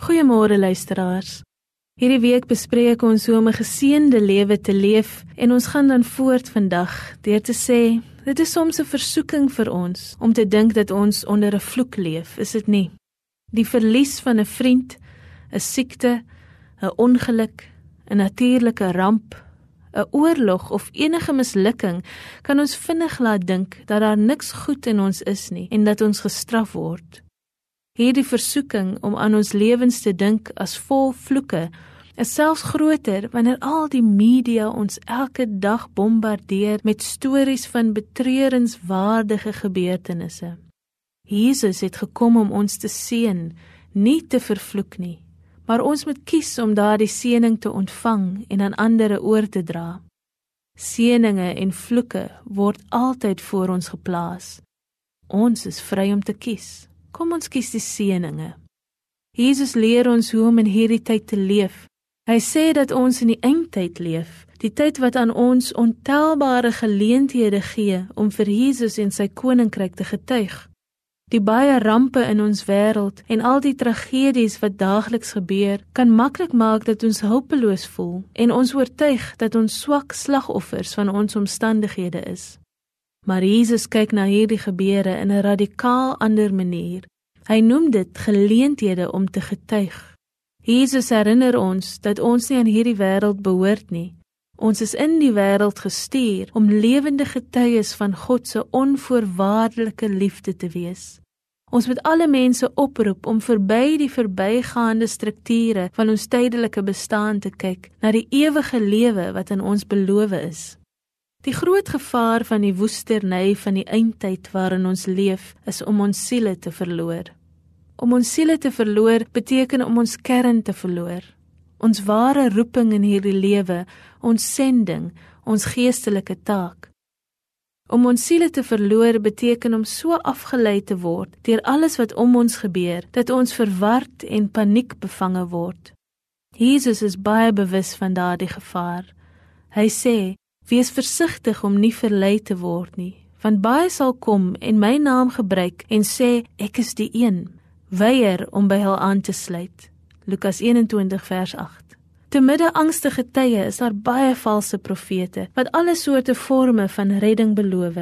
Goeiemôre luisteraars. Hierdie week bespreek ons hoe om 'n geseënde lewe te leef en ons gaan dan voort vandag deur te sê dit is soms 'n versoeking vir ons om te dink dat ons onder 'n vloek leef, is dit nie? Die verlies van 'n vriend, 'n siekte, 'n ongeluk, 'n natuurlike ramp, 'n oorlog of enige mislukking kan ons vinnig laat dink dat daar niks goed in ons is nie en dat ons gestraf word. Hierdie versoeking om aan ons lewens te dink as vol vloeke is selfs groter wanneer al die media ons elke dag bombardeer met stories van betreurenswaardige gebeurtenisse. Jesus het gekom om ons te seën, nie te vervloek nie, maar ons moet kies om daardie seëning te ontvang en aan ander oor te dra. Seëninge en vloeke word altyd voor ons geplaas. Ons is vry om te kies. Kom ons kies die seëninge. Jesus leer ons hoe om in hierdie tyd te leef. Hy sê dat ons in die eindtyd leef, die tyd wat aan ons ontelbare geleenthede gee om vir Jesus en sy koninkryk te getuig. Die baie rampe in ons wêreld en al die tragedies wat daagliks gebeur, kan maklik maak dat ons hulpeloos voel en ons oortuig dat ons swak slagoffers van ons omstandighede is. Maar Jesus kyk na hierdie gebeure in 'n radikaal ander manier. Hy noem dit geleenthede om te getuig. Jesus herinner ons dat ons nie aan hierdie wêreld behoort nie. Ons is in die wêreld gestuur om lewende getuies van God se onvoorwaardelike liefde te wees. Ons moet alle mense oproep om verby die verbygaande strukture van ons tydelike bestaan te kyk na die ewige lewe wat aan ons beloof is. Die groot gevaar van die woesternye van die eindtyd waarin ons leef, is om ons siele te verloor. Om ons siele te verloor beteken om ons kern te verloor. Ons ware roeping in hierdie lewe, ons sending, ons geestelike taak. Om ons siele te verloor beteken om so afgelei te word deur alles wat om ons gebeur dat ons verward en paniekbevange word. Jesus is baie bewus van daardie gevaar. Hy sê Wees versigtig om nie verlei te word nie, want baie sal kom en my naam gebruik en sê ek is die een, weier om by hul aan te sluit. Lukas 21 vers 8. Te midde angstige tye is daar baie valse profete wat alle soorte forme van redding beloof.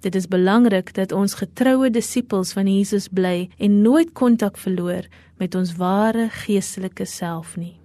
Dit is belangrik dat ons getroue disippels van Jesus bly en nooit kontak verloor met ons ware geestelike self nie.